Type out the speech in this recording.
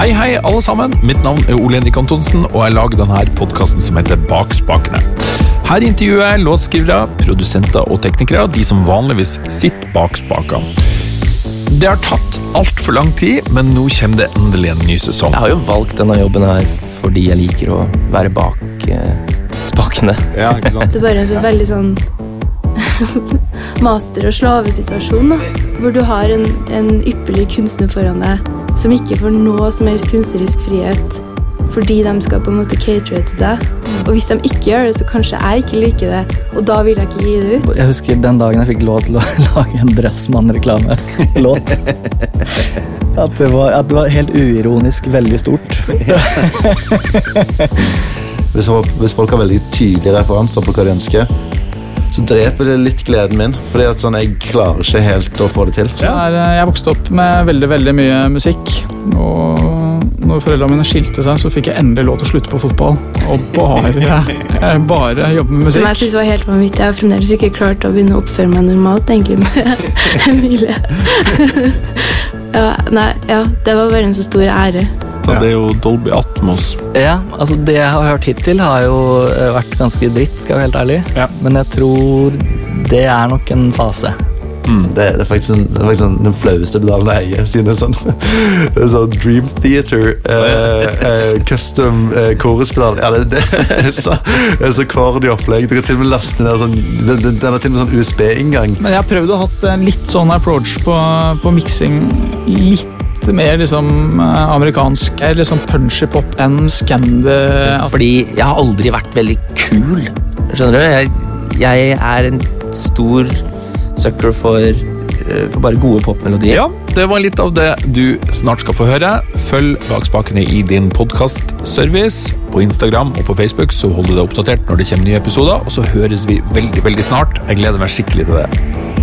Hei, hei, alle sammen. Mitt navn er Ole Henrik Antonsen, og jeg lager denne podkasten som heter Bak spakene. Her intervjuer jeg låtskrivere, produsenter og teknikere, de som vanligvis sitter bak spakene. Det har tatt altfor lang tid, men nå kommer det endelig en ny sesong. Jeg har jo valgt denne jobben her fordi jeg liker å være bak eh, spakene. Ja, ikke sant? Det er bare en så veldig sånn master- og slavesituasjon, da. Hvor du har en, en ypperlig kunstner foran deg som ikke får noe som helst kunstnerisk frihet fordi de skal på en måte catere til deg. Og hvis de ikke gjør det, så kanskje jeg ikke liker det, og da vil jeg ikke gi det ut. Jeg husker den dagen jeg fikk lov til å lage en Dressmann-reklamelåt. At, det var- at det var helt uironisk veldig stort. Hvis folk har veldig tydelige referanser på hva de ønsker, så dreper det litt gleden min. Fordi at sånn, jeg klarer ikke helt å få det til. Så er, eh, jeg vokste opp med veldig veldig mye musikk. Og når foreldrene mine skilte seg, så fikk jeg endelig lov til å slutte på fotball. Og bare, eh, bare jobbe med musikk. Som jeg synes var helt vanvittig. Jeg har fremdeles ikke klart å begynne å oppføre meg normalt, egentlig, med Emilie. ja, nei, ja, det var bare en så stor ære. Så det er jo Dolby Atmos. Ja, altså Det jeg har hørt hittil, har jo eh, vært ganske dritt, skal jeg være helt ærlig. Ja. Men jeg tror det er nok en fase. Det, det er faktisk, en, det er faktisk en, den flaueste pedalen jeg eier. Siden det er sånn, det er sånn Dream Theater eh, eh, custom eh, choruspedal. Ja, det, det, er så, det er så opplegg. Du kan til og med laste ned sånn Den, den, den har til og med sånn USB-inngang. Men jeg har prøvd å ha en litt sånn approach på, på miksing. Litt mer liksom eh, amerikansk. Eller sånn punchy pop enn scandy. Fordi jeg har aldri vært veldig kul. Skjønner du? Jeg, jeg er en stor sucker for, eh, for bare gode popmelodier. Ja, det var litt av det du snart skal få høre. Følg Bak spakene i din podkastservice. På Instagram og på Facebook så holder du deg oppdatert når det kommer nye episoder. Og så høres vi veldig, veldig snart. Jeg gleder meg skikkelig til det.